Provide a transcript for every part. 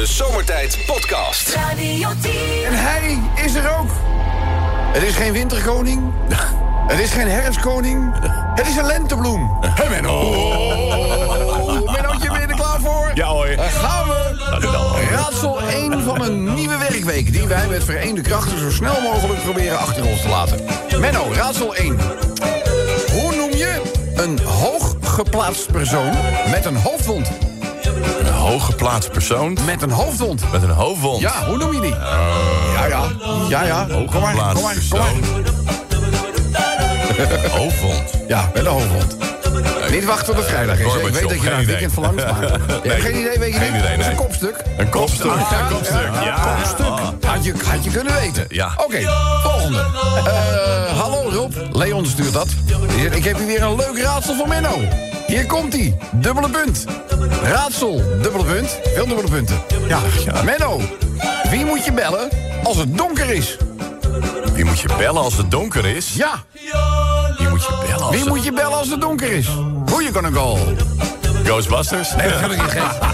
De Zomertijd Podcast. Radio 10. En hij is er ook. Het is geen winterkoning. Het is geen herfstkoning. Het is een lentebloem. Hey Menno. Oh, Mennootje, ben je er klaar voor? Ja hoor. Daar gaan we. Raadsel 1 van een nieuwe werkweek... die wij met vereende krachten zo snel mogelijk proberen achter ons te laten. Menno, raadsel 1. Hoe noem je een hooggeplaatst persoon met een hoofdwond? Hooggeplaatst persoon Met een hoofdwond. met een hoofdwond. Ja, hoe noem je die? ja, ja. Ja, ja. Kom maar, kom maar, kom maar. Hoofdwond. Ja, met een hoofdwond. Niet wachten tot het vrijdag is. Ik weet dat je naar geen het weekend maar... Ja, Nee. geen idee, weet je Geen niet? idee, Dat is een kopstuk. Een kopstuk. Ja, een kopstuk. Ja. kopstuk. Had je, had je kunnen weten. Ja. Oké, volgende. Eh, hallo Rob, Leon stuurt dat. Ik heb hier weer een leuk raadsel voor Menno. Hier komt hij, dubbele punt. Raadsel, dubbele punt. Veel dubbele punten. Ja, ja. Menno, wie moet je bellen als het donker is? Wie moet je bellen als het donker is? Ja, Wie moet je bellen als wie het... moet je bellen als het donker is? Who you gonna call? Ghostbusters? Nee, dat kan ik niet geven.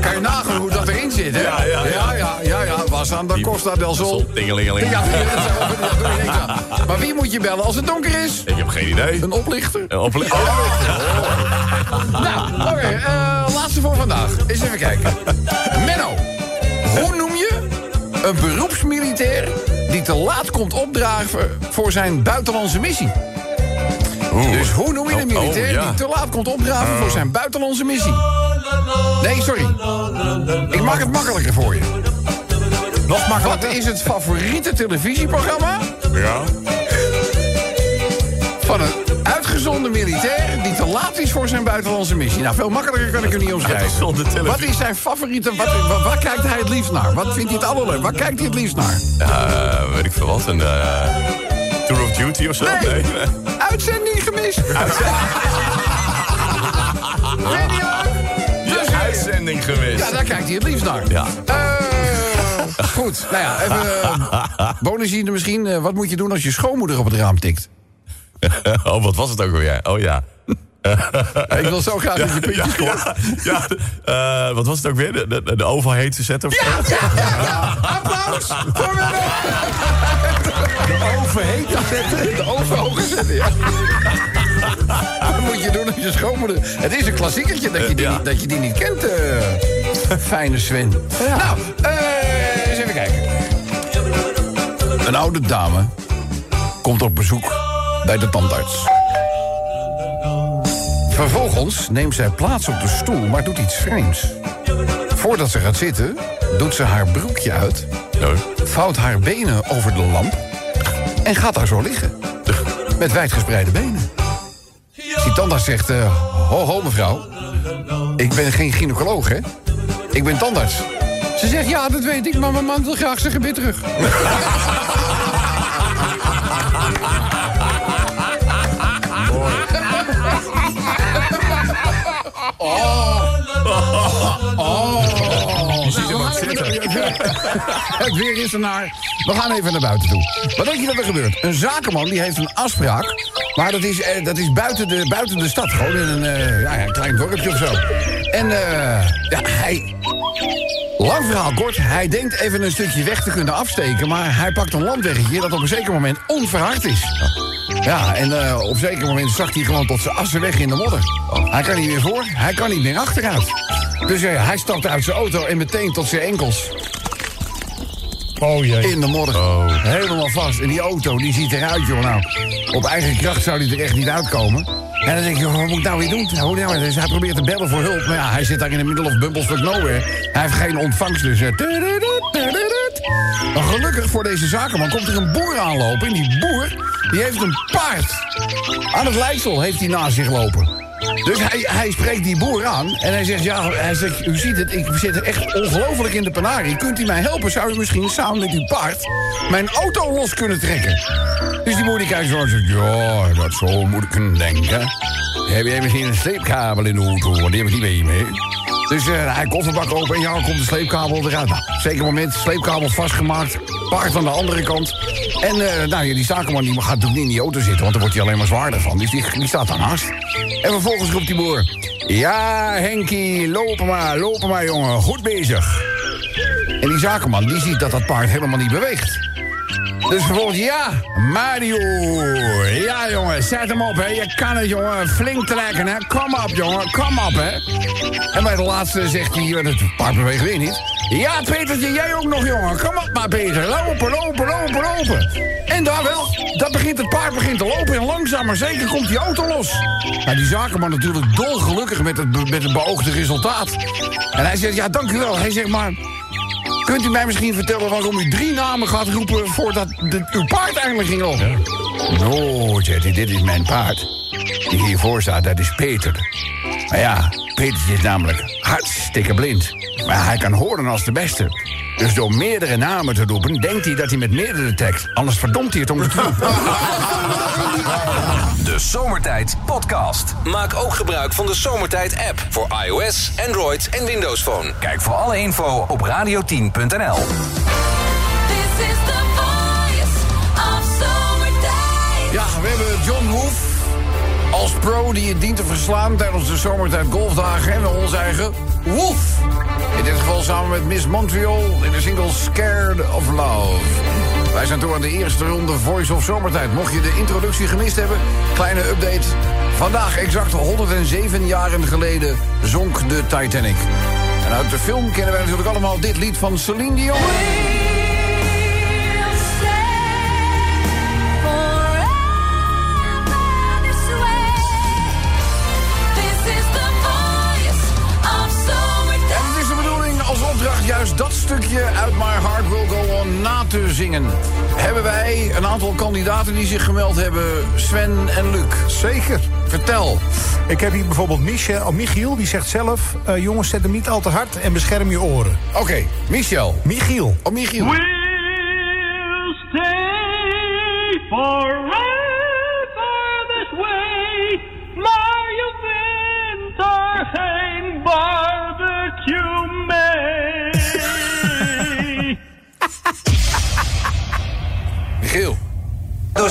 Kan je nagaan hoe dat erin zit, hè? Ja, ja, ja. ja, ja. Was aan de Costa del Sol. Tingelingeling. Ja. Maar wie moet je bellen als het donker is? Ik heb geen idee. Een oplichter? Een ople- Oh, Nou, oké, eh, laatste voor vandaag. Eens even kijken. Menno, hoe noem je een beroepsmilitair die te laat komt opdragen voor zijn buitenlandse missie? Oeh. Dus hoe noem je een Oh, oh, militair ja. die te laat komt opdraven voor zijn buitenlandse missie? Nee, sorry. Ik maak het makkelijker voor je. Nog Wat is het favoriete televisieprogramma Ja. van een uitgezonden militair die te laat is voor zijn buitenlandse missie? Nou, veel makkelijker kan ik hem niet omschrijven. Wat is zijn favoriete... Wat, wat, waar kijkt hij het liefst naar? Wat vindt hij het allerleukst? Waar kijkt hij het liefst naar? Weet ik veel wat. Een eh Tour of Duty of zo? Nee. Uitzending gemist. Weet je? Dus, eh, Uitzending gemist. Ja, daar kijkt hij het liefst naar. Ja. Eh, goed, nou ja, even uh, bonusje misschien. Eh, wat moet je doen als je schoonmoeder op het raam tikt? Oh, wat was het ook alweer? Oh ja. Ik wil zo graag dat je puntjes ja, ja, ja. Eh, wat was het ook weer? De, de, de oval heet te zetten? Of zo? Applaus voor. De oven heet te zetten. De oven hoog zetten, ja. Wat moet je doen als je schoonmoeder... Het is een klassiekertje dat je die, niet, dat je die niet kent, eh, fijne Sven. Nou, eh, eens even kijken. Een oude dame komt op bezoek bij de tandarts. Vervolgens neemt zij plaats op de stoel, maar doet iets vreemds. Voordat ze gaat zitten, doet ze haar broekje uit... Nee. vouwt haar benen over de lamp... en gaat daar zo liggen. Met wijdgespreide benen. Die tandarts zegt... eh, ho, ho, mevrouw. Ik ben geen gynaecoloog, hè? Ik ben tandarts. Ze zegt, ja, dat weet ik, maar mijn man wil graag zijn gebit terug. Weer is ernaar. We gaan even naar buiten toe. Wat denk je dat er gebeurt? Een zakenman die heeft een afspraak. Maar dat is, eh, dat is buiten, de, buiten de stad. Gewoon in een, eh, ja, een klein dorpje of zo. En eh, ja, hij... Lang verhaal kort, hij denkt even een stukje weg te kunnen afsteken... maar hij pakt een landweggetje dat op een zeker moment onverhard is. Ja, en op een zeker moment zakt hij gewoon tot zijn assen weg in de modder. Hij kan niet meer voor, hij kan niet meer achteruit. Dus hij stapt uit zijn auto en meteen tot zijn enkels Oh jee. in de modder. Helemaal vast. En die auto, die ziet eruit, joh. Nou, op eigen kracht zou die er echt niet uitkomen. En dan denk je, wat moet ik nou weer doen? Hoe nou, dus hij probeert te bellen voor hulp. Maar ja, hij zit daar in de middle of Bumblefuck nowhere. Hij heeft geen ontvangst, dus... Maar gelukkig voor deze zakenman komt er een boer aanlopen. En die boer, die heeft een paard. Aan het leidsel heeft hij naast zich lopen. Dus hij, hij spreekt die boer aan en hij zegt, ja, hij zegt, u ziet het, ik zit echt ongelooflijk in de penarie. Kunt u mij helpen? Zou u misschien samen met uw paard mijn auto los kunnen trekken? Dus die boer die kijkt zo en zegt, ja, dat zo moet ik kunnen denken. Heb jij misschien een sleepkabel in de auto? Die heb ik niet mee mee. Dus eh, hij kofferbak open en ja, komt de sleepkabel eruit. Nou, zeker moment, sleepkabel vastgemaakt, paard aan de andere kant. En eh, nou, die zakenman die gaat natuurlijk niet in die auto zitten, want daar wordt hij alleen maar zwaarder van. Dus die, die staat daarnaast. En vervolgens roept die boer... Ja, Henkie, lopen maar, lopen maar, jongen. Goed bezig. En die zakenman die ziet dat dat paard helemaal niet beweegt. Dus vervolgens, ja, Mario. Ja, jongen, zet hem op, hè. Je kan het, jongen. Flink trekken, hè. Kom op, jongen. Kom op, hè. En bij de laatste zegt hij, het paard beweegt weer niet. Ja, Petertje, jij ook nog, jongen. Kom op maar, Peter. Lopen, lopen, lopen, lopen. En daar wel, dat begint het paard begint te lopen. En langzaam maar zeker komt die auto los. Nou, die zakenman natuurlijk dolgelukkig met het, met het beoogde resultaat. En hij zegt, ja, dank wel. Hij zegt, maar... Kunt u mij misschien vertellen waarom u drie namen gaat roepen... voordat de, uw paard eindelijk ging lopen? No, Jetty, dit is mijn paard. Die hiervoor staat, dat is Peter. Maar ja, Peter is namelijk hartstikke blind. Maar hij kan horen als de beste. Dus door meerdere namen te roepen, denkt hij dat hij met meerdere tekst... anders verdomt hij het om de troep. De Zomertijd Podcast. Maak ook gebruik van de Zomertijd app voor iOS, Android en Windows Phone. Kijk voor alle info op radio10.nl. This is the voice of zomertijd. Ja, we hebben John Woef als pro die het dient te verslaan... tijdens de zomertijd golfdagen. En onze eigen Woef. In dit geval samen met Miss Montreal in de single Scared of Love. Wij zijn toe aan de eerste ronde Voice of Zomertijd. Mocht je de introductie gemist hebben, kleine update. Vandaag, exact 107 jaren geleden, zonk de Titanic. En uit de film kennen wij natuurlijk allemaal dit lied van Celine Dion. Stukje uit My Heart Will Go On na te zingen. Hebben wij een aantal kandidaten die zich gemeld hebben, Sven en Luc. Zeker. Vertel. Ik heb hier bijvoorbeeld Michel, oh, Michiel, die zegt zelf... eh, jongens, zet hem niet al te hard en bescherm je oren. Oké, Michel. Michiel. Oh, Michiel. We'll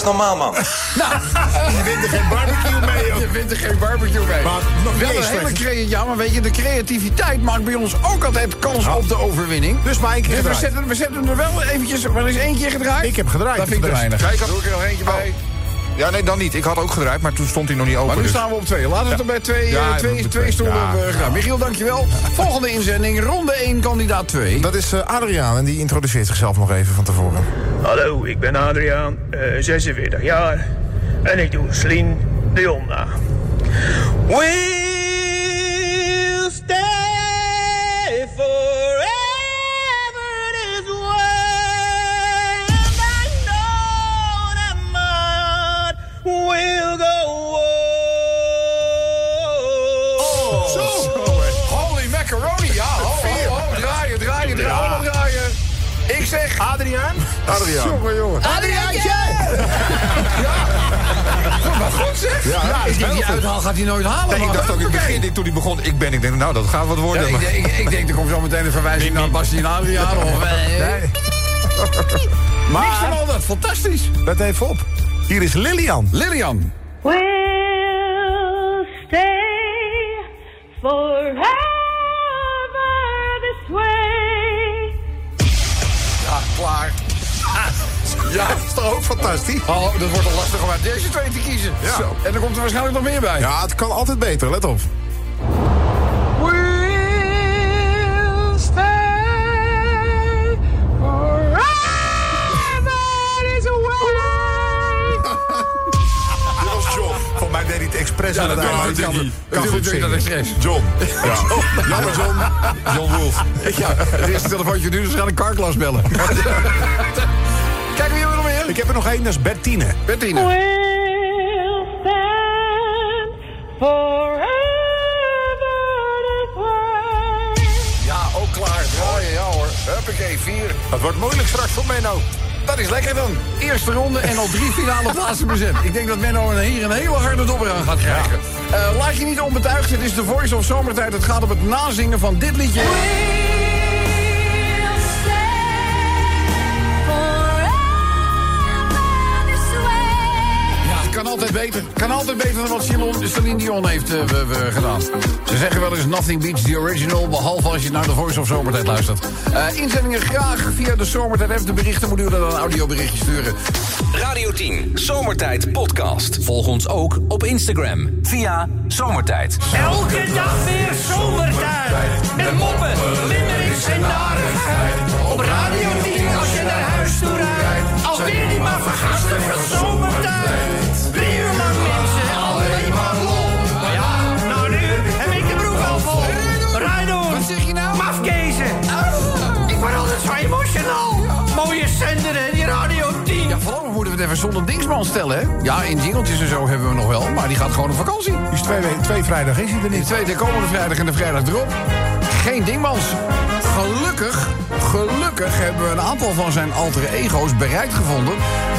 Normaal, man. Je wint er geen barbecue mee, joh. Je vindt er geen barbecue mee. Maar nog Wel een hele creatie. Ja, maar weet je, de creativiteit maakt bij ons ook altijd kans op de overwinning. Dus maar één keer Dus we zetten, we zetten er wel eventjes, maar er is één keer gedraaid. Ik heb gedraaid, Dat vind ik te weinig. Kijk, Doe ik er nog eentje bij. Ja, nee, dan niet. Ik had ook gedraaid, maar toen stond hij nog niet open. Maar nu dus- staan we op twee. Laten we het er bij twee, Ja, eh, twee, twee, twee. stoelen Ja. hebben gedaan. Michiel, dankjewel. Volgende inzending, ronde 1, kandidaat 2. Dat is eh, Adriaan en die introduceert zichzelf nog even van tevoren. Hallo, ik ben Adriaan, eh, 46 jaar. En ik doe Sleen Dion na. We'll zeg... Adriaan? Adriaan. Jongen, jongen. Adriaantje! ja. Goed, Wat goed zeg. Ja, ik denk, die uithaal gaat hij nooit halen. Nee, ik maar dacht ook in het begin, ik, toen hij begon, ik ben, ik denk, nou, dat gaat wat Ja, worden. ik, maar- denk- ik, ik denk, er komt zo meteen een verwijzing naar Bastien en Adriaan. Of, eh, Nee. Niks van Maar, al dat, fantastisch. let even op. Hier is Lilian. Lilian. We'll fantastisch? oh, dat wordt al lastig om uit deze twee te kiezen. Ja. Zo. En er komt er waarschijnlijk nog meer bij. Ja, het kan altijd beter, let op. We'll stay forever this way. Dit was John. Volgens mij deed hij het expres. Ja, ik. Hij Kan, kan- kan goed goed zingen. dat expres. John. Ja. Jammer, John. John Wolf. Ja, het eerste telefoontje nu, dus gaan de carklas bellen. Kijk, wie Ik heb er nog één, dat is Bertine. Bettine. We'll stand. Ja, ook klaar. Draaien, ja hoor. Huppakee, vier. Het wordt moeilijk straks voor Menno. Dat is lekker dan. Eerste ronde en al drie finale plaatsen bezet. Ik denk dat Menno hier een hele harde dobber aan gaat krijgen. Eh, laat je niet onbetuigd. Het is de Voice of Zomertijd. Het gaat om het nazingen van dit liedje. Beter. Kan altijd beter dan wat Celine Celine Dion heeft eh, we- we gedaan. Ze zeggen wel eens nothing beats the original... behalve als je naar de Voice of Zomertijd luistert. Eh, inzendingen graag via de Zomertijd app. De berichten moet u dan een audioberichtje sturen. Radio 10, Zomertijd Podcast. Volg ons ook op Instagram via Zomertijd. Elke dag weer zomertijd. Met moppen, limmerings en narigheid. Op Radio 10 als je naar huis toe rijdt. Alweer die maar vergasten van zomertijd. Even zonder dingsman stellen, hè? Ja, in jingeltjes en zo hebben we nog wel, maar die gaat gewoon op vakantie. Dus twee, we- twee vrijdag is hij er De niet. tweede komende vrijdag en de vrijdag erop. Geen dingmans. Gelukkig, gelukkig hebben we een aantal van zijn alter ego's bereikt gevonden...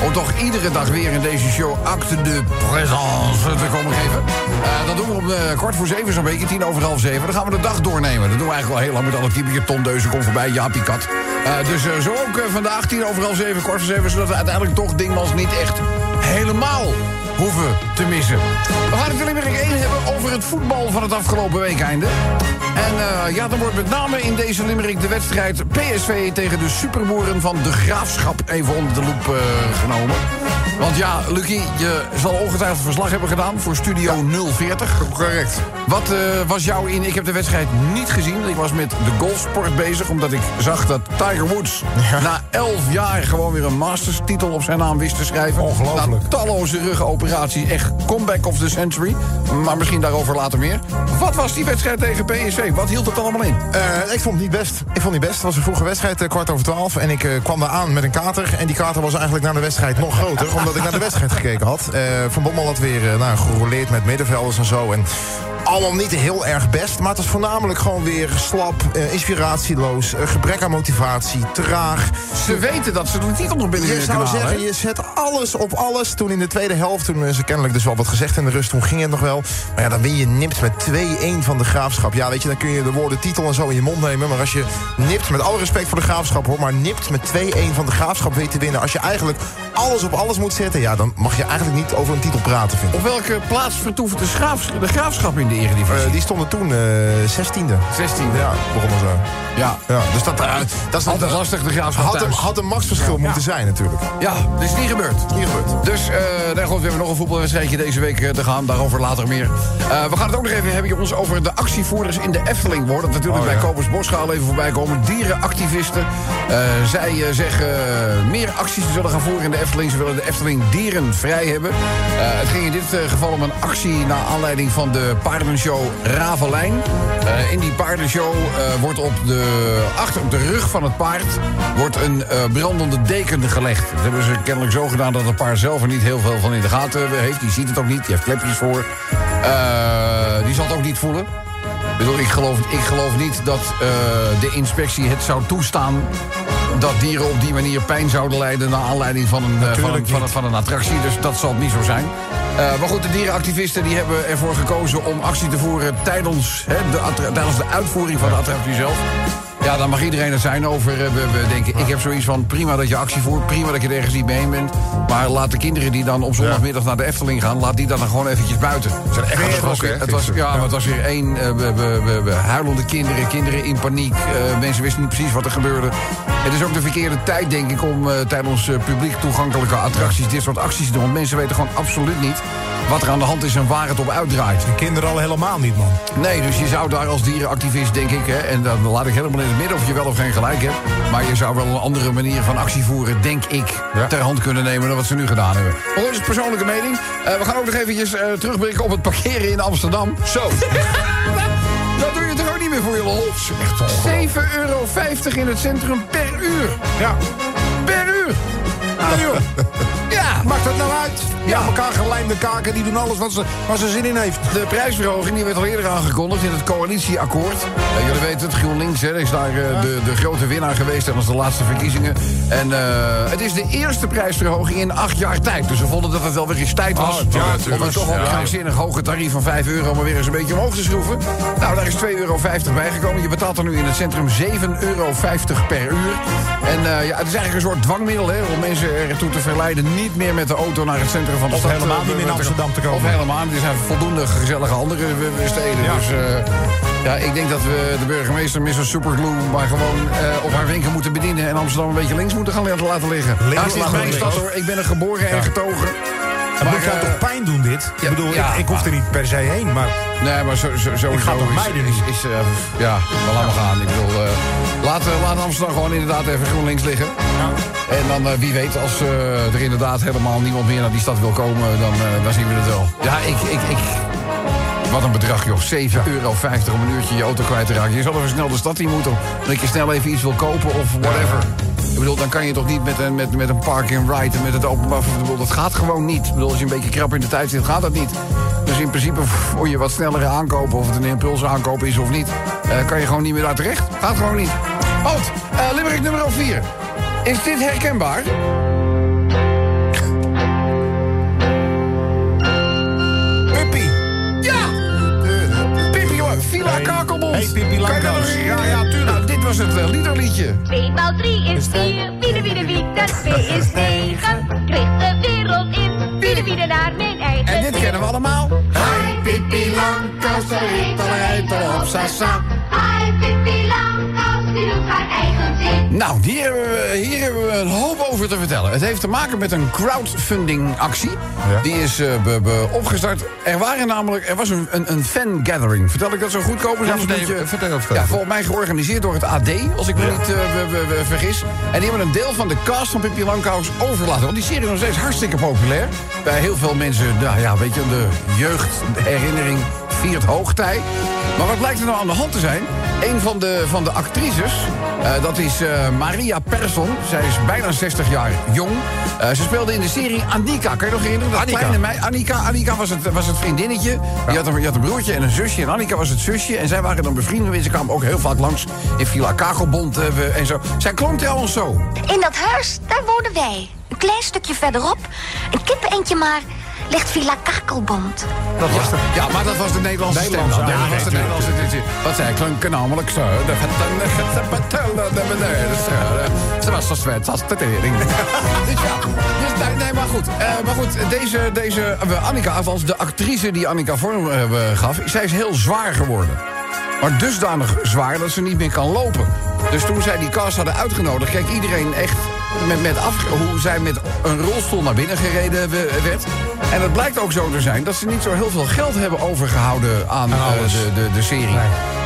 om toch iedere dag weer in deze show acte de présence te komen geven. Eh, dat doen we om eh, kwart voor zeven zo'n beetje, tien over half zeven. Dan gaan we de dag doornemen. Dat doen we eigenlijk al heel lang met alle typische Deuzen komt voorbij, Jaapie Kat. Eh, dus zo ook vandaag, tien over half zeven, kwart voor zeven... zodat we uiteindelijk toch dingmans niet echt helemaal hoeven te missen. We gaan het in Limerick 1 hebben over het voetbal van het afgelopen weekeinde. En eh, ja, dan wordt met name in deze Limerick de wedstrijd PSV tegen de superboeren van de Graafschap even onder de loep eh, genomen. Want ja, Lucky, je zal ongetwijfeld verslag hebben gedaan voor Studio 040. Correct. Wat eh, was jouw in? Ik heb de wedstrijd niet gezien. Ik was met de golfsport bezig, omdat ik zag dat Tiger Woods na 11 jaar gewoon weer een Masters-titel op zijn naam wist te schrijven. Ongelooflijk. Na talloze ruggenoperaties, echt comeback of the century. Maar misschien daarover later meer. Wat was die wedstrijd tegen PSV? Wat hield het allemaal in? Eh, ik vond het niet best. Ik vond het niet best. Het was een vroege wedstrijd, eh, kwart over twaalf. En ik kwam daar aan met een kater. En die kater was eigenlijk na de wedstrijd nog groter. omdat ik naar de wedstrijd gekeken had. Eh, van Bommel had weer eh, nou, gerouleerd met middenvelders en zo. En allemaal niet heel erg best. Maar het was voornamelijk gewoon weer slap, eh, inspiratieloos. eh, gebrek aan motivatie, traag. Ze weten dat ze de titel nog binnen Je zou zeggen, je zet alles op alles. Toen in de tweede helft, toen is er kennelijk dus wel wat gezegd in de rust. Toen ging het nog wel. Maar ja, dan win je nipt met 2-1 van de Graafschap. Ja, weet je, dan kun je de woorden titel en zo in je mond nemen. Maar als je nipt, met alle respect voor de Graafschap hoor... maar nipt met 2-1 van de Graafschap weet te winnen... als je eigenlijk alles op alles moet zetten... ja, dan mag je eigenlijk niet over een titel praten, vind ik. Op welke plaats vertoeft Graafs- de Graafschap in de Eredivisie? Eh, die stonden toen eh 16e. 16e. Ja, begonnen zo. Ja. Ja, dus dat, eh, dat is Altijd lastig, de Graafschap had, een, had een maxverschil moeten zijn natuurlijk. Ja, dat is niet gebeurd. Niet gebeurd. Dus eh nou goed, we hebben nog een voetbalwedstrijdje deze week te gaan. Daarover later meer. Eh, we gaan het ook nog even hebben jongens, over de actievoerders in de Efteling. Wordt het natuurlijk Oh, bij. Kobus Boschaal even voorbij komen. Dierenactivisten. Eh, zij zeggen meer acties te zullen gaan voeren in de Efteling. Ze willen de Efteling dieren vrij hebben. Eh, het ging in dit geval om een actie naar aanleiding van de paardenshow Ravelijn. Eh, in die paardenshow eh, wordt op de, achter op de rug van het paard wordt een eh, brandende deken gelegd. Dat hebben ze kennelijk zo gedaan dat het paard zelf er niet heel veel van in de gaten heeft. Die ziet het ook niet, die heeft klepjes voor. Die zal het ook niet voelen. Ik bedoel, ik geloof, ik geloof niet dat eh, de inspectie het zou toestaan... dat dieren op die manier pijn zouden lijden... naar aanleiding van een, eh, van een, van een, van een attractie. Dus dat zal het niet zo zijn. Eh, maar goed, de dierenactivisten die hebben ervoor gekozen om actie te voeren... tijdens, hè, de, tijdens de uitvoering van de attractie zelf. Ja, daar mag iedereen het zijn over. eh, We, we denken, ik heb zoiets van prima dat je actie voert... prima dat je er ergens niet mee bent. Maar laat de kinderen die dan op zondagmiddag naar de Efteling gaan... laat die dan, dan gewoon eventjes buiten. Het, zijn echt Weer het was, ook, hè, weer- het was, ja, maar het was weer één... eh, we, we huilende kinderen, kinderen in paniek. eh, mensen wisten niet precies wat er gebeurde. Het is ook de verkeerde tijd, denk ik... om eh, tijdens eh, publiek toegankelijke attracties... dit soort acties te doen. Want mensen weten gewoon absoluut niet... wat er aan de hand is en waar het op uitdraait. De kinderen al helemaal niet, man. Nee, dus je zou daar als dierenactivist, denk ik... Hè, en dan laat ik helemaal in het midden of je wel of geen gelijk hebt... maar je zou wel een andere manier van actie voeren, denk ik... ter hand kunnen nemen dan wat ze nu gedaan hebben. Maar is persoonlijke mening. Eh, we gaan ook nog eventjes terugblikken op het parkeren in Amsterdam. Zo. dat doe je toch ook niet meer voor je lol? Echt 7,50 euro in het centrum per uur. Ja. Per uur. Ah, joh. Maakt dat nou uit? Ja, Ja. elkaar gelijmde kaken, die doen alles wat ze, waar ze zin in heeft. De prijsverhoging die werd al eerder aangekondigd in het coalitieakkoord. Jullie weten het, GroenLinks hè, is daar eh, de, de grote winnaar geweest tijdens de laatste verkiezingen. En eh, het is de eerste prijsverhoging in acht jaar tijd. Dus we vonden dat het wel weer eens tijd was. Oh, ja, om het toch een hoge tarief van 5 euro maar weer eens een beetje omhoog te schroeven. Nou, daar is 2,50 euro bijgekomen. Je betaalt er nu in het centrum 7,50 euro per uur. En eh, ja, het is eigenlijk een soort dwangmiddel hè, om mensen ertoe te verleiden niet meer meer met de auto naar het centrum van de Of stad. helemaal eh, niet meer in te- Amsterdam te komen. Of helemaal niet. Er zijn voldoende gezellige andere steden. Ja. Dus eh, ja, ik denk dat we de burgemeester, Mr. Superglue... maar gewoon eh, op haar winkel moeten bedienen... en Amsterdam een beetje links moeten gaan laten- liggen. Links Ja, het is mijn stad hoor. Ik ben er geboren en getogen. Het moet jou eh, toch pijn doen, dit? ja, ik bedoel, ja, ik, ik hoef er niet per se heen, maar... Nee, maar zo, zo, sowieso Ik ga toch is, is, is, eh, ja, wel allemaal gaan. Ik bedoel, laat, laat Amsterdam gewoon inderdaad even GroenLinks liggen. En dan, eh, wie weet, als eh, er inderdaad helemaal niemand meer naar die stad wil komen... dan, eh, dan zien we het wel. Ja, ik... ik, ik wat een bedrag, joh. 7,50 euro om een uurtje je auto kwijt te raken. Je zal even snel de stad in moeten. Dat je snel even iets wil kopen of whatever. Ik bedoel, dan kan je toch niet met een, met, met een park-and-ride... en met het openbaar... Bedoel, dat gaat gewoon niet. Ik bedoel, als je een beetje krap in de tijd zit, gaat dat niet. Dus in principe, voor je wat snellere aankopen... of het een impuls aankoop is of niet... kan je gewoon niet meer daar terecht. Gaat gewoon niet. Oud, uh, Limerick nummer 4. Is dit herkenbaar? Puppy! Ja! Pippi, hoor. Villa Hey. Kakelbond. Hey, Pippi dat Langkous. Ja, ja, tuurlijk. Nou, dit was het uh, liederliedje. 2 maal 3 is 4. Wiede, wiede, wiede. 2 is 9. Kreeg de wereld in. Wiede, wiede naar mijn eigen En dit kennen we allemaal. Hi, Pippi Langkous, al, al op Sasa. Hi, Pippi Langkous, die doet haar eigen zin. Nou, hier hebben, we, hier hebben we een hoop over te vertellen. Het heeft te maken met een crowdfunding actie. Ja. Die is eh, be- be- opgestart. Er waren namelijk, er was een, een, een fan gathering. Vertel ik dat zo goed, Kopen? Ja, vertel- vertel, vertel. Ja, volgens mij georganiseerd door het AD, als ik me niet eh, vergis. En die hebben een deel van de cast van Pippi Langkous overlaten. Want die serie is nog steeds hartstikke populair. Bij heel veel mensen, nou ja, weet je, de jeugdherinnering viert hoogtij. Maar wat blijkt er nou aan de hand te zijn? Een van de, van de actrices, eh, dat is eh, Maria Persson. Zij is bijna 60 jaar jong. Eh, ze speelde in de serie Annika. Kan je nog herinneren? Dat Annika. kleine meid. Annika, Annika was, het, was het vriendinnetje. Die had, een, die had een broertje en een zusje. En Annika was het zusje. En zij waren dan bevriend. Ze kwamen ook heel vaak langs in Villa Kagelbond en zo. Zij klonk trouwens zo. In dat huis, daar wonen wij. Een klein stukje verderop, een kippeneentje maar, ligt Villa Kakelbond. Dat was het. Ja, maar dat was de Nederlandse stem. Ja, dat was de Nederlandse Wat zij klonken namelijk zo. De Ze was zo zwet als de tering. Dus ja, dus nee, maar goed. Eh, maar goed, deze, deze eh, Annika, althans de actrice die Annika vorm eh, gaf... zij is heel zwaar geworden. Maar dusdanig zwaar dat ze niet meer kan lopen. Dus toen zij die cast hadden uitgenodigd... keek iedereen echt met, met af, hoe zij met een rolstoel naar binnen gereden we- werd. En het blijkt ook zo te zijn dat ze niet zo heel veel geld hebben overgehouden aan eh, de, de, de serie.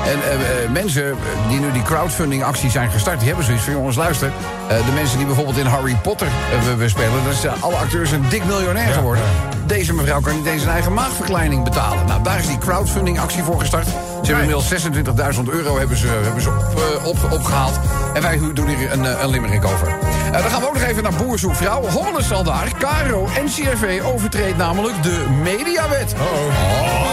En eh, eh, mensen die nu die crowdfunding actie zijn gestart... die hebben zoiets van, jongens, luister. eh, de mensen die bijvoorbeeld in Harry Potter we, we spelen... dat zijn alle acteurs een dik miljonair geworden. Deze mevrouw kan niet eens een eigen maagverkleining betalen. Nou, daar is die crowdfunding actie voor gestart. Ze hebben inmiddels 26.000 euro hebben ze, hebben ze op, op, opgehaald. En wij doen hier een, een limerick over. Dan gaan we ook nog even naar Boer Zoekt Vrouw. Hollen is al daar. Caro en CRV overtreedt namelijk de mediawet. Oh.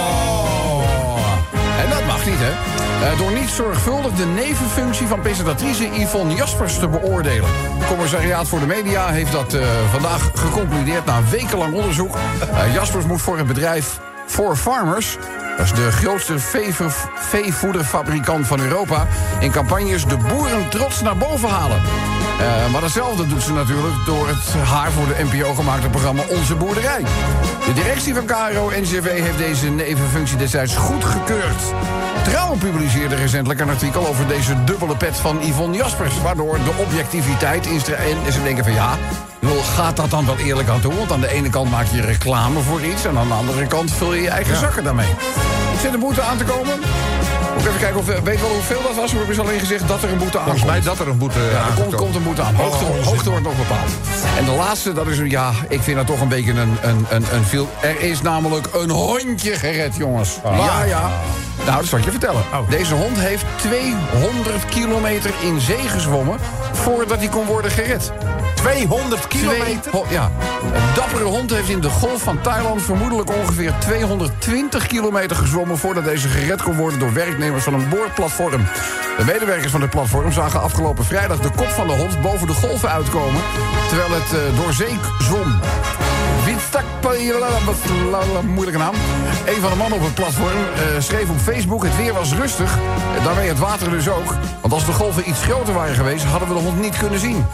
En dat mag niet, hè? Eh, door niet zorgvuldig de nevenfunctie van presentatrice Yvonne Jaspers te beoordelen. Het Commissariaat voor de Media heeft dat eh, vandaag geconcludeerd na wekenlang onderzoek. Eh, Jaspers moet voor het bedrijf For Farmers... Dat is de grootste veevoederfabrikant van Europa... in campagnes de boeren trots naar boven halen. Maar datzelfde doet ze natuurlijk door het haar voor de NPO gemaakte programma Onze Boerderij. De directie van KRO NCV heeft deze nevenfunctie destijds goedgekeurd. Trouw publiceerde recentelijk een artikel over deze dubbele pet van Yvonne Jaspers... waardoor de objectiviteit in en ze denken van ja... ik Gaat dat dan wel eerlijk aan toe? Want aan de ene kant maak je reclame voor iets... en aan de andere kant vul je je eigen zakken daarmee. Zit een boete aan te komen? Moet ik even kijken, hoeveel, weet je wel hoeveel dat was? We hebben alleen gezegd dat er een boete aankomt. Volgens mij dat er een boete Ja, er aankomt. komt, komt een boete aan. Hoogte, Oh, hoogte wordt nog bepaald. En de laatste, dat is een, ja, ik vind dat toch een beetje een, een, een, een veel... Er is namelijk een hondje gered, jongens. Ja, ja. Nou, dat zal ik je vertellen. Oh. Deze hond heeft 200 kilometer in zee gezwommen... voordat hij kon worden gered. 200 Twee kilometer? ja. Een dappere hond heeft in de golf van Thailand... vermoedelijk ongeveer 220 kilometer gezwommen... voordat deze gered kon worden door werknemers van een boorplatform. De medewerkers van het platform zagen afgelopen vrijdag... de kop van de hond boven de golven uitkomen... terwijl het eh, door zee zwom. Moeilijke naam. Een van de mannen op het platform eh, schreef op Facebook... het weer was rustig, daarmee het water dus ook. Want als de golven iets groter waren geweest... hadden we de hond niet kunnen zien.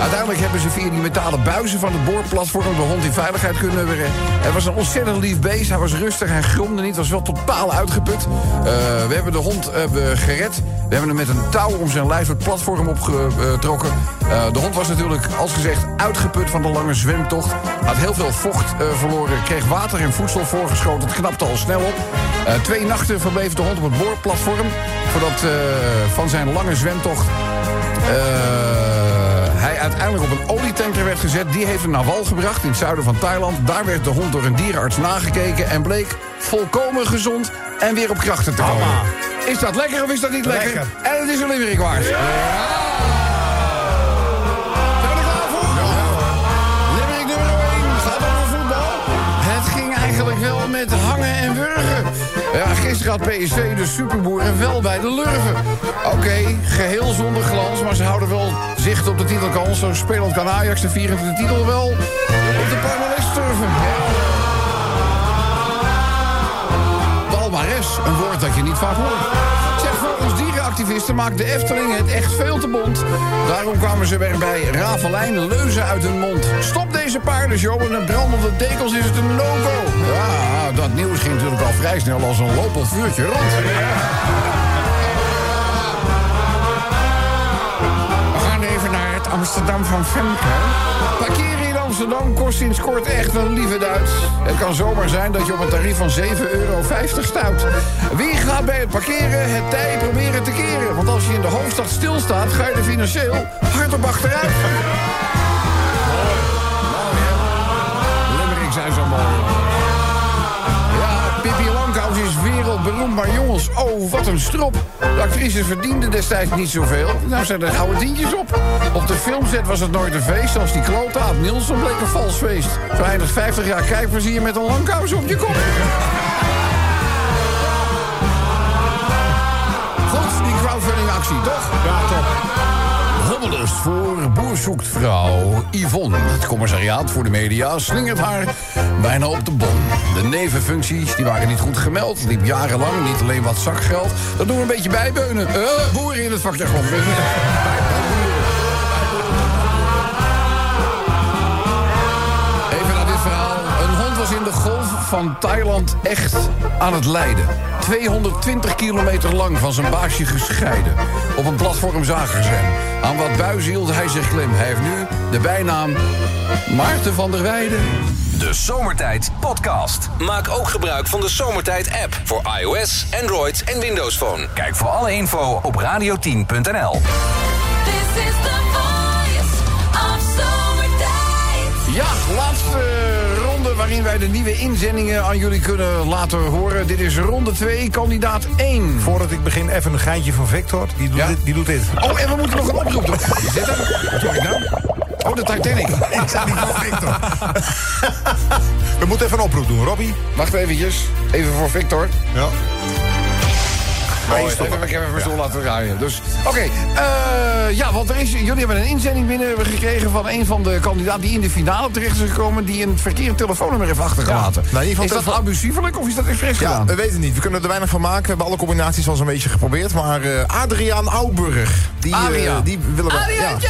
Uiteindelijk hebben ze via die metalen buizen van het boorplatform... de hond in veiligheid kunnen brengen. Het was een ontzettend lief beest. Hij was rustig, hij gromde niet, was wel totaal uitgeput. Eh, we hebben de hond eh, gered. We hebben hem met een touw om zijn lijf het platform opgetrokken. Eh, de hond was natuurlijk, als gezegd, uitgeput van de lange zwemtocht. Had heel veel vocht verloren, kreeg water en voedsel voorgeschoten. Het knapte al snel op. Twee nachten verbleef de hond op het boorplatform... voordat van zijn lange zwemtocht... uiteindelijk op een olietanker werd gezet. Die heeft hem naar wal gebracht in het zuiden van Thailand. Daar werd de hond door een dierenarts nagekeken... en bleek volkomen gezond en weer op krachten te komen. Is dat lekker of is dat niet lekker? Lekker. En het is een limerick waard. Met hangen en wurgen. Ja, gisteren had PSV de superboeren wel bij de lurven. Oké, geheel zonder glans, maar ze houden wel zicht op de titelkans. Zo spelend kan Ajax de vierende titel wel op de palmarès turven. Palmares, een woord dat je niet vaak hoort. Zeg, volgens dierenactivisten maakt de Efteling het echt veel te bond. Daarom kwamen ze weer bij Ravelijn leuzen uit hun mond. Stop deze paardenshow en een brandende dekels is het een no-go. Ja, dat nieuws ging natuurlijk al vrij snel als een lopend vuurtje rond. Amsterdam van Femke. Parkeren in Amsterdam kost sinds kort echt een lieve Duits. Het kan zomaar zijn dat je op een tarief van 7,50 euro stuit. Wie gaat bij het parkeren het tij proberen te keren? Want als je in de hoofdstad stilstaat, ga je er financieel hard op achteruit. Wereldberoemd, maar jongens, oh, wat een strop. De actrice verdiende destijds niet zoveel. Nou zijn er gouden tientjes op. Op de filmset was het nooit een feest. Als die klote Aad Nielsen bleek een vals feest. Zo eindigt 50 jaar kijkplezier met een Langkous op je kop. Goed, die crowdfunding actie, toch? Ja, top. Rommelust voor boer zoekt vrouw Yvonne. Het commissariaat voor de media slingert haar bijna op de bon. De nevenfuncties die waren niet goed gemeld. Liep jarenlang niet alleen wat zakgeld. Dat doen we een beetje bijbeunen. Eh, boeren in het vakjargon. Van Thailand echt aan het lijden. 220 kilometer lang van zijn baasje gescheiden. Op een platform zagen ze hem. Aan wat buis hield hij zich klem. Hij heeft nu de bijnaam Maarten van der Weijden. De Zomertijd Podcast. Maak ook gebruik van de Zomertijd app voor iOS, Android en Windows Phone. Kijk voor alle info op radio10.nl. This is the voice of zomertijd. Ja, laatste waarin wij de nieuwe inzendingen aan jullie kunnen laten horen. Dit is ronde 2, kandidaat 1. Voordat ik begin, even een geintje van Victor. Die doet, Ja? dit, die doet dit. Oh, en we moeten nog een oproep doen. Is dit hem? Wat hoor ik nou? Oh, de Titanic. Ik zei niet van Victor. We moeten even een oproep doen, Robbie. Wacht eventjes. Even voor Victor. Ja. Even, ik heb even mijn stoel laten draaien. Dus, oké. eh, ja, want er is, jullie hebben een inzending binnen gekregen van een van de kandidaten die in de finale terecht is gekomen, die een verkeerde telefoonnummer heeft achtergelaten. Ja, nou, is dat abusiefelijk of is dat expres Ja, gedaan? we weten het niet. We kunnen er weinig van maken. We hebben alle combinaties al zo'n beetje geprobeerd. Maar eh, Adriaan Auburg, die, eh, die willen we... Adriaantje!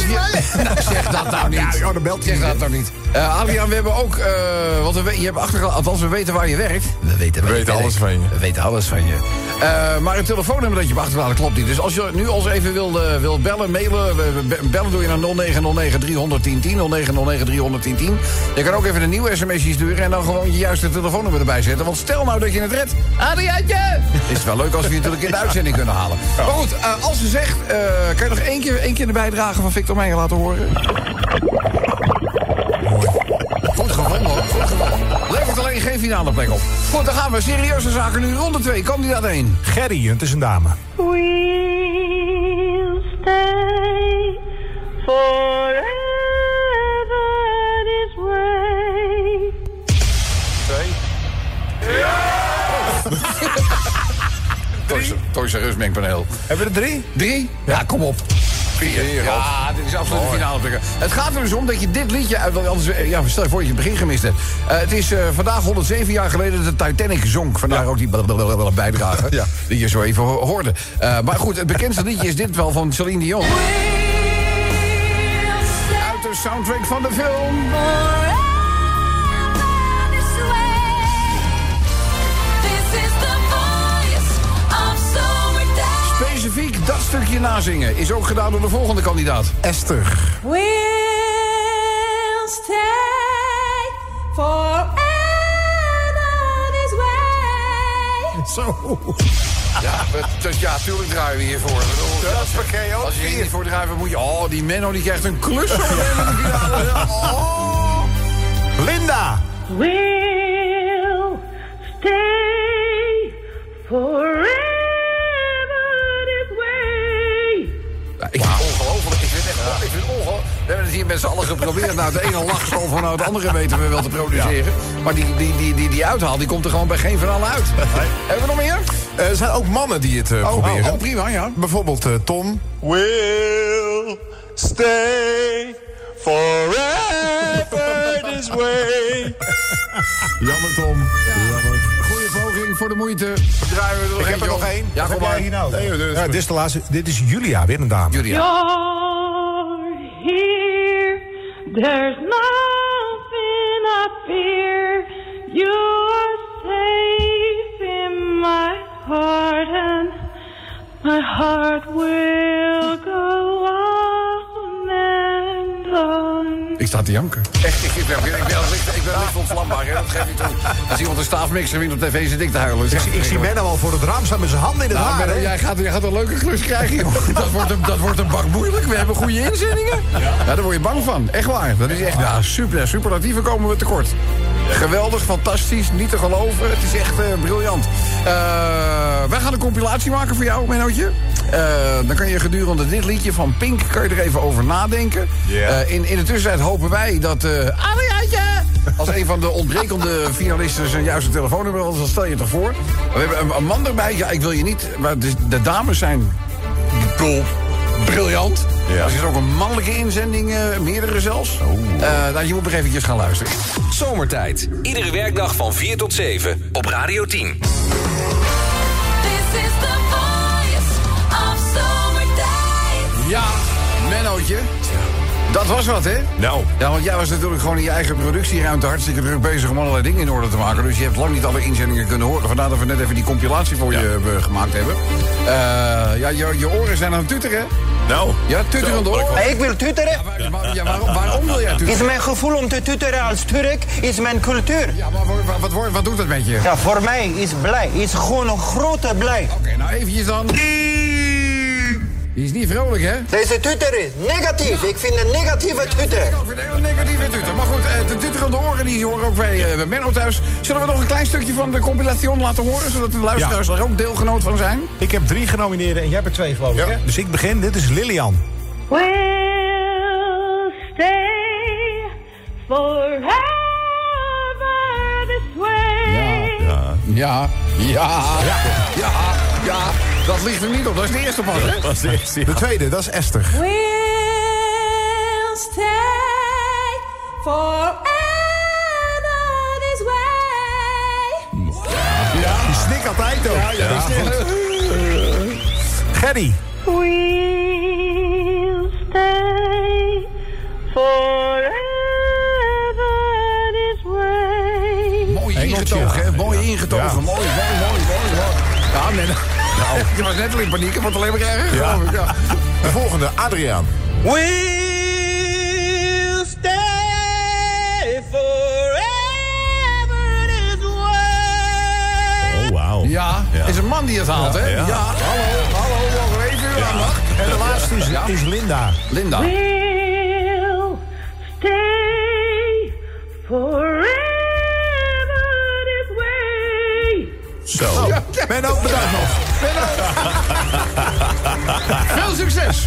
Je, nou, zeg dat nou niet. Ja, dan belt zeg dat nou niet. Eh Adriaan, we hebben ook, eh want we, je hebt achtergehaald, althans we weten waar je werkt. We weten, We weten alles werkt. van je. We weten alles van je. Eh, maar het telefoonnummer dat je hebt achtergelaten klopt niet. Dus als je nu ons even wil, eh, wil bellen, mailen, bellen doe je naar 0909 310 0909 310 Je kan ook even een nieuw sms'je sturen en dan gewoon je juiste telefoonnummer erbij zetten. Want stel nou dat je het redt. Adriaantje! Is het wel leuk als we je natuurlijk in de uitzending kunnen halen. Maar goed, eh, als ze zegt, eh, kan je nog één keer, één keer de bijdrage van Victor Meijer laten horen? Geen finale plek op. Goed, dan gaan we. Serieuze zaken nu. Ronde 2, kandidaat 1. Gerry, het is een dame. We'll stay forever this way. Toys R Us mengpaneel. Hebben we er drie? Drie? Ja, kom op. Ja, dit is absoluut de finale. Het gaat er dus om dat je dit liedje... Anders, eh, ja, stel je voor dat je het begin gemist hebt. Eh, het is eh, vandaag 107 jaar geleden dat de Titanic zonk. Vandaar ook die blablabla bijdrage Ja. die je zo even ho- hoorde. Eh, maar goed, het bekendste liedje is dit wel van Celine Dion. Uit de soundtrack van de film. Specifiek dat stukje nazingen is ook gedaan door de volgende kandidaat. Esther. We'll stay forever this way. Zo. Ja, dus ja, tuurlijk draaien we hiervoor. Dat vergeet je ook Als je hier niet. voor drijven moet je... Oh, die Menno die krijgt een klus finale. Oh. Linda. We'll We hebben het hier met z'n allen geprobeerd. Nou, de ene lacht zo van nou, het andere weten we wel te produceren. Maar die, die, die, die, die uithaal die komt er gewoon bij geen van allen uit. Hebben we nog meer? Eh, Er zijn ook mannen die het eh, Oh, proberen. oh, oh, prima, ja. Bijvoorbeeld eh, Tom. We'll stay forever this way. Jammer, Tom. Jammer. Goeie poging voor de moeite. Draaien we er nog Ik heb er nog één. Ja, kom maar. hier nou? Nee, dit is Ja, dit is de laatste. Dit is Julia, weer een dame. Julia. You're here. There's nothing I fear. You are safe in my heart, and my heart will go on and on. Ik sta te janken. Ik, ik, ben, ik, ben, licht, ik ben licht ontvlambaar, hè? dat geef je toe. Als iemand een staafmixer wint op tv zit ik te huilen. Ik, ik zie Menno al voor het raam staan met zijn handen in het Nou, haar. Jij, gaat, jij gaat een leuke klus krijgen, joh. Dat wordt een, dat wordt een bak moeilijk. We hebben goede inzendingen. Ja. daar word je bang van. Echt waar. Dat is echt, ja, super. Superlatieven komen we tekort. Geweldig, fantastisch, niet te geloven. Het is echt eh, briljant. Eh, wij gaan een compilatie maken voor jou, Mennootje. Eh, dan kan je gedurende dit liedje van Pink kan je er even over nadenken. Eh, in, in de tussentijd hopen wij dat... eh Adriaatje! Als een van de ontbrekende finalisten zijn juiste telefoonnummer... want dan stel je het toch voor. We hebben een, een man erbij. Ja, ik wil je niet... Maar de, de dames zijn... Bro, briljant. Ja. Er is ook een mannelijke inzending, eh, meerdere zelfs. Eh, nou, je moet nog eventjes gaan luisteren. Zomertijd. Iedere werkdag van 4 tot 7 op Radio 10. This is the Ja, Mennootje. Dat was wat, hè? Nou. Ja, want jij was natuurlijk gewoon in je eigen productieruimte hartstikke druk bezig om allerlei dingen in orde te maken. Dus je hebt lang niet alle inzendingen kunnen horen. Vandaar dat we net even die compilatie voor je eh, gemaakt hebben. Eh, ja, je, je oren zijn aan het tutteren. Nou. Ja, tutterende Zo, oren. Ik wil tutteren. Ja, waarom, waarom wil jij tutteren? Is mijn gevoel om te tutteren als Turk, is mijn cultuur. Ja, maar wat, wat, wat, wat doet dat met je? Ja, voor mij is blij, is gewoon een grote blij. Oké, nou eventjes dan. Die is niet vrolijk, hè? Deze tutter is negatief. Ik vind een negatieve tutter. Ik vind een negatieve tutter. Maar goed, eh, de tutterende oren die horen ook bij, eh, bij Menno thuis. Zullen we nog een klein stukje van de compilation laten horen... zodat de luisteraars er ook deelgenoot van zijn? Ik heb drie genomineerden en jij hebt er twee, geloof ik. Ja. Hè? Dus ik begin. Dit is Lilian. We'll stay forever this way. Ja, ja, ja, ja. Dat ligt er niet op. Dat is de eerste pas, hè? Dat was de eerste. De tweede, dat is Esther. We'll stay forever this way. Die snik altijd ook. Ja, ja. Gerry. We'll stay forever this way. Mooi ingetogen, hè? Mooi ingetogen. Ja. Mooi, mooi, mooi, mooi, mooi. Ja, nee, nou, je was net al in paniek. Het wordt alleen maar erger. Ja. De volgende, Adriaan. We'll stay forever this way. Oh, wauw. Ja, is een man die het haalt, hè? Ja. Ja, hallo, hallo, we even uw aandacht? En de laatste is, Ja. is Linda. Linda. Zo. Menno, bedankt nog. Veel succes!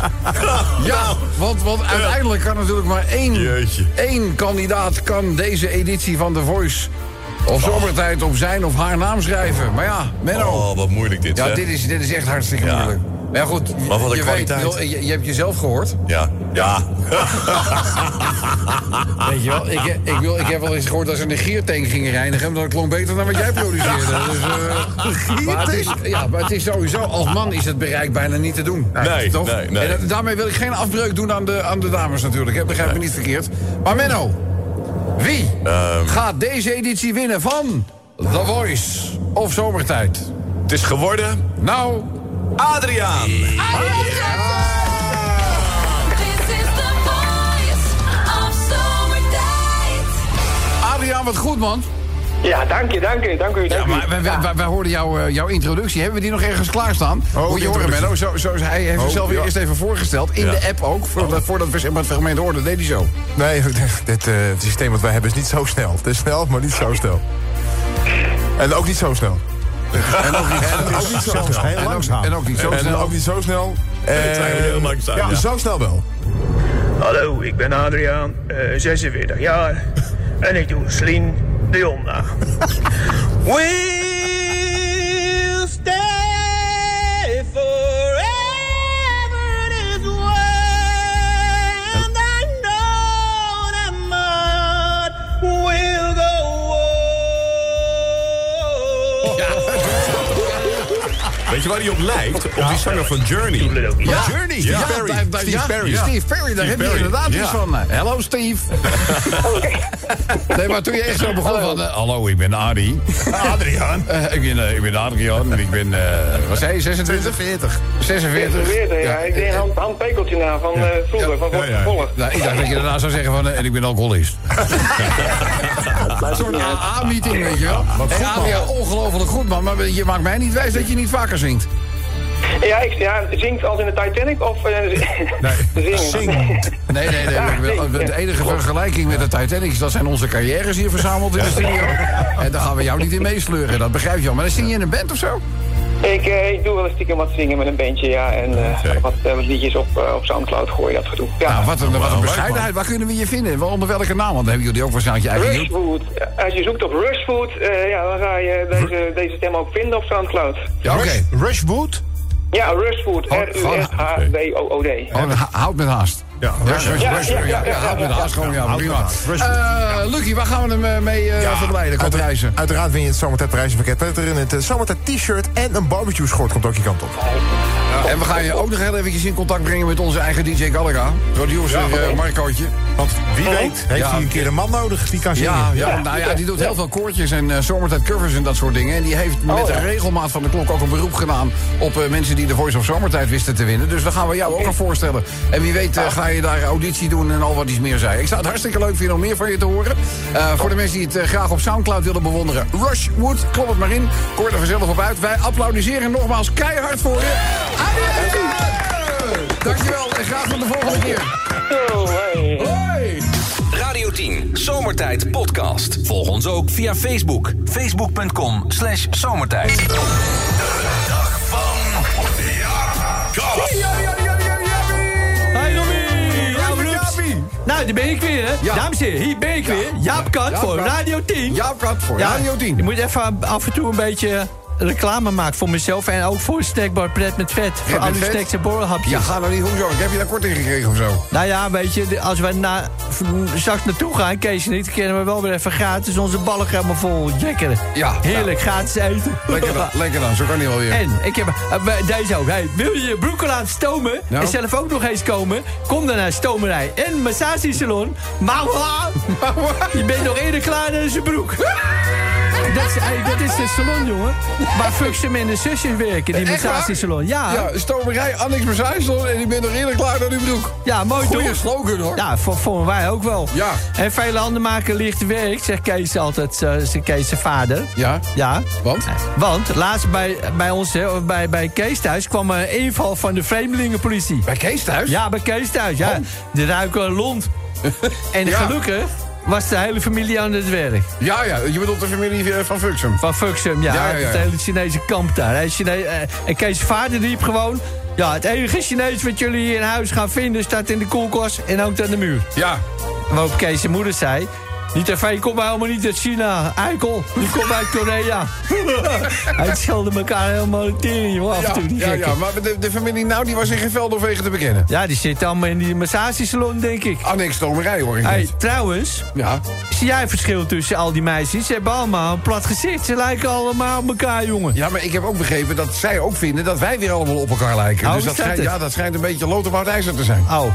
Ja, want, want uiteindelijk kan natuurlijk maar één, Jeetje. één kandidaat kan deze editie van The Voice of zomertijd op zijn of haar naam schrijven. Maar ja, Menno. Oh, wat moeilijk dit, ja, hè? dit is, dit is echt hartstikke Ja. moeilijk. Maar ja, goed, Maar wat een je, weet, kwaliteit. je, je hebt jezelf gehoord. Ja. Ja. Weet je wel, ik, ik, wil, ik heb wel eens gehoord dat ze een negeertank gingen reinigen... maar dat klonk beter dan wat jij produceerde. Dus, eh, maar, het is, ja, maar het is sowieso, als man is het bereik bijna niet te doen. Nee, toch? nee, nee. En daarmee wil ik geen afbreuk doen aan de, aan de dames natuurlijk. hè. Begrijp me niet verkeerd. Maar Menno, wie Ehm. gaat deze editie winnen van The Voice of Zomertijd? Het is geworden Nou, Adriaan. This Adriaan, wat goed man. Ja, dank je, dank u, dank u. Ja, Dank u. maar wij, wij, wij- wij hoorden jou, eh, jouw introductie. Hebben we die nog ergens klaarstaan? Oh, Moet je horen. Menno. Zo, zo, hij heeft Oh, zichzelf ja. eerst even voorgesteld. In Ja. de app ook. Voordat, voordat we het fragment hoorden, deed hij zo. Nee, dit, eh, het systeem wat wij hebben is niet zo snel. Het is snel, maar niet zo snel. En ook niet zo snel. En ook niet, En ook niet zo snel. Heel en ook, langzaam. en ook niet zo en snel. ook niet zo snel. Eh, heel langzaam, Ja, ja. zo snel wel. Hallo, ik ben Adriaan, eh 46 jaar. En ik doe Sleen Dion na. We'll Weet je waar hij op lijkt? Op die zanger van Journey. Ja, Journey, Ja, Steve Perry. Steve ja, Perry. Steve Perry, daar Steve heb je inderdaad ja. iets van. eh, Hello, Steve. nee, maar toen je echt zo begon van... eh, hallo, ik ben Adi. Adriaan. Eh, ik, ben, eh, ik ben Adriaan en ik ben... eh wat zei je, 26? 46. 46. ja. Ik deed een hand, handpekeltje na van eh, vroeger, van. Volle. Nou, ik dacht dat je daarna zou zeggen van... eh, en ik ben alcoholist. Een soort AA-meeting, weet je wel. Hey, Adriaan, ongelooflijk goed, man. Maar je maakt mij niet wijs dat je niet vaker zingt. Ja, ik, ja, zingt als in de Titanic of eh, zingen? Zingen. Nee, nee, nee. Ja, nee. de enige vergelijking met de Titanic is dat zijn onze carrières hier verzameld in de studio. En daar gaan we jou niet in meesleuren, dat begrijp je wel. Maar dan zing je in een band of zo? Ik, eh, ik doe wel eens stiekem wat zingen met een bandje, ja. En eh, wat, eh, wat liedjes op, op Soundcloud gooien, dat gedoe. Ja. Nou, wat een, wat een leuk, bescheidenheid. Waar kunnen we je vinden? Wel, Onder welke naam? Want dan hebben jullie ook waarschijnlijk je eigen... Rushfood. Als je zoekt op Rushfood, eh, ja, dan ga je deze, deze stem ook vinden op Soundcloud. Ja, oké. Rushwood. Ja, Rushfood. Oh, R-U-S-H-W-O-O-D. Oh, houd met haast. Ja, Ja, Rush- Rush- Rush- met haast. Gewoon, ja, prima. Eh, Lucky, waar gaan we hem eh, mee eh verblijden? Komt reizen. Uiteraard win je het zomertijd prijzenpakket. Erin het zomertijd t-shirt en een barbecue schort komt ook je kant op. En we gaan je ook nog heel eventjes in contact brengen met onze eigen DJ Gallagher. Producer eh Marcootje. Want wie weet heeft hij een keer een man nodig die kan zingen. Ja, ja, nou ja, die doet heel veel koortjes en zomertijd covers en dat soort dingen. En die heeft met de regelmaat van de klok ook een beroep gedaan... op mensen die de Voice of Zomertijd wisten te winnen. Dus dan gaan we jou ook nog voorstellen. En wie weet eh, ga je daar auditie doen en al wat iets meer zei. Ik zou het hartstikke leuk vinden om meer van je te horen. Eh, voor de mensen die het eh, graag op Soundcloud willen bewonderen. Rushwood, klop het maar in. Koor er vanzelf op uit. Wij applaudisseren nogmaals keihard voor je. Adieu! Dankjewel en graag tot de volgende keer. Hoi! Radio 10, Zomertijd Podcast. Volg ons ook via Facebook. Facebook.com slash zomertijd. Nou, daar ben ik weer, hè? Ja. Dames en heren, hier ben ik weer. Jaap Jaap voor. Radio 10. Jaap Kat voor Radio 10. Je moet even af en toe een beetje reclame maken voor mezelf... en ook voor Snackbar Pret met Vet. Voor met al die vet? snacks en borrelhapjes. Ja, ga nou niet hoezo. Ik heb je daar korting gekregen of zo. Nou ja, weet je, als we na, straks naartoe gaan, Kees en ik... dan kunnen we wel weer even gratis onze ballen helemaal vol jekkeren. Ja. Heerlijk, gratis eten. Lekker dan, lekker dan. Zo kan hij wel weer. En ik heb eh, deze ook. Hey, wil je je broeken laten stomen Nou? en zelf ook nog eens komen? Kom dan naar Stomerij en Massagesalon. Mawa! Je bent nog eerder klaar dan zijn broek. Dat is, hey, dat is de salon, jongen. Waar Fuxem en de zusjes werken, die massagesalon. Ja, ja, Ja, stomerij, Annex en ik ben nog eerder klaar dan uw broek. mooi Goeie toch? slogan hoor. Ja, voor, voor wij ook wel. Ja. En vele handen maken licht werk, zegt Kees altijd, eh, zijn Kees zijn vader. Ja, Ja. want? Want laatst bij, bij ons, hè, of bij, bij Kees thuis, kwam een inval van de vreemdelingenpolitie. Bij Kees thuis? Ja, bij Kees thuis, ja. Oh. De ruiken lont. En Ja. gelukkig was de hele familie aan het werk. Ja, ja, je bedoelt de familie eh, van Fuxum. Van Fuxum, ja. Ja, ja, ja. Het hele Chinese kamp daar. hè. Chine eh, en Kees' vader riep gewoon... Ja, het enige Chinees wat jullie hier in huis gaan vinden... staat in de koelkast en hangt aan de muur. Ja, Waarop Kees' moeder zei... Die tv komt helemaal niet uit China. Eikel, die komt uit Korea. Hij schelden elkaar helemaal de tering, joh, af en Ja, toe. die ja, ja, maar de, de familie nou, die was in geen veld of wegen te bekennen. Ja, die zitten allemaal in die massagesalon, denk ik. Annex stomerij hoor ik Hey, trouwens, Ja. zie jij verschil tussen al die meisjes? Ze hebben allemaal een plat gezicht. Ze lijken allemaal op elkaar, jongen. ja, maar ik heb ook begrepen dat zij ook vinden dat wij weer allemaal op elkaar lijken. Oh, dus dat dat schijnt, ja, dat schijnt een beetje loterwoud ijzer te zijn. Oh.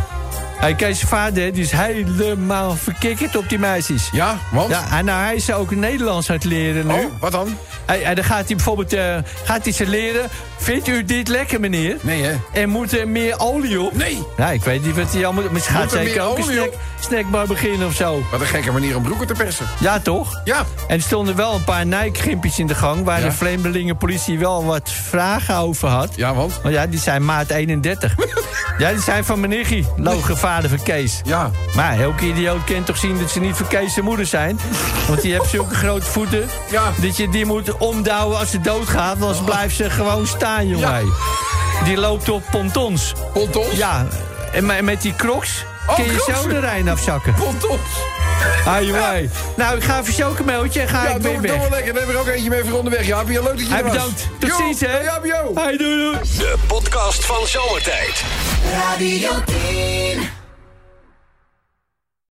Hey, Kees' vader die is helemaal verkikkerd op die meisjes. Ja, want? Ja, en nou, hij is ook Nederlands aan het leren nu. Oh, wat dan? Hey, en dan gaat hij bijvoorbeeld eh, gaat hij ze leren... Vindt u dit lekker, meneer? Nee, hè? En moet er meer olie op? Nee. Ja, ik weet niet wat hij allemaal... Misschien gaat er zeker ook een snack, op? Snackbar beginnen of zo. Wat een gekke manier om broeken te persen. Ja, toch? Ja. En er stonden wel een paar nijkgimpjes in de gang... waar Ja. de Vreemdelingenpolitie wel wat vragen over had. Ja, want? Want ja, die zijn maat 31. ja, die zijn van meneer loge vader van Kees. Ja. Maar elke idioot kent toch zien dat ze niet van Kees zijn moeder zijn? Want die heeft zulke grote voeten... Ja. dat je die moet omdouwen als ze doodgaat... want anders blijft ze gewoon staan, jongen. Ja. Die loopt op pontons. Pontons? Ja, en me- met die crocs Oh, kun je zo de Rijn afzakken. Pontons. Ah, jongen. Nou, ik ga even chocomeltje en ga Ja, ik doe, weer doe weg. wel lekker. Dan hebben we er ook eentje mee voor onderweg. Ja, leuk dat je er was. bedankt. Tot Jo, ziens, hè. Ja, yo. Hey, doei, doei. De podcast van Zomertijd. Radio 10.